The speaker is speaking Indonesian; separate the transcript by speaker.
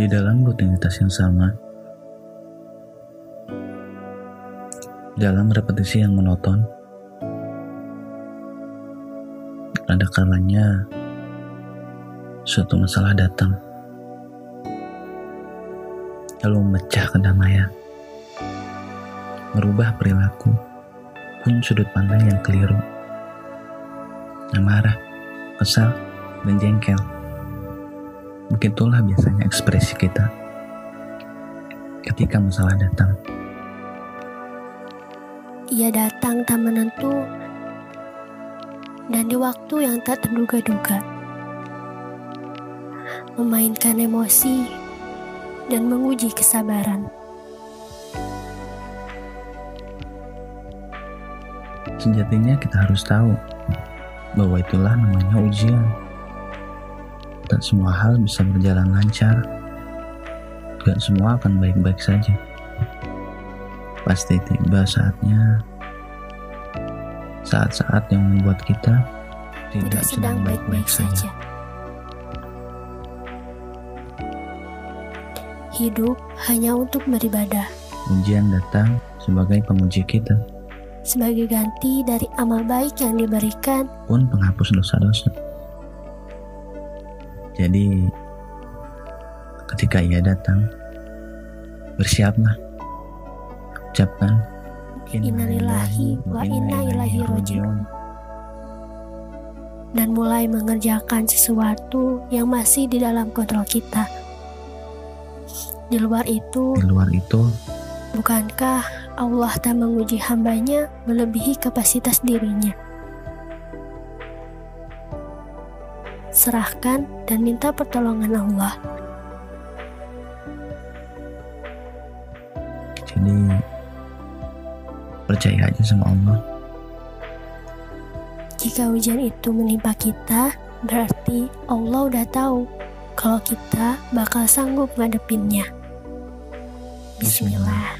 Speaker 1: Di dalam rutinitas yang sama, dalam repetisi yang monoton, ada kalanya suatu masalah datang, lalu memecah kedamaian, merubah perilaku, pun sudut pandang yang keliru, yang marah, kesal, dan jengkel. Begitulah biasanya ekspresi kita ketika masalah datang.
Speaker 2: Ia datang tak menentu dan di waktu yang tak terduga-duga. Memainkan emosi dan menguji kesabaran.
Speaker 1: Sejatinya kita harus tahu bahwa itulah namanya ujian. Tak semua hal bisa berjalan lancar. Gak semua akan baik-baik saja. Pasti tiba saatnya saat-saat yang membuat kita tidak,
Speaker 2: Tidak sedang baik-baik saja. Hidup hanya untuk beribadah.
Speaker 1: Ujian datang sebagai penguji kita,
Speaker 2: sebagai ganti dari amal baik yang diberikan
Speaker 1: pun penghapus dosa-dosa. Jadi, ketika ia datang, bersiaplah. Ucapkan,
Speaker 2: Innalillahi wa inna ilaihi rajiun. dan mulai mengerjakan sesuatu yang masih di dalam kontrol kita. Di luar itu,
Speaker 1: Di luar itu,
Speaker 2: bukankah Allah tak menguji hambanya melebihi kapasitas dirinya? Serahkan dan minta pertolongan Allah.
Speaker 1: jadi percaya aja sama Allah.
Speaker 2: Jika ujian itu menimpa kita, berarti Allah udah tahu kalau kita bakal sanggup ngadepinnya. Bismillah.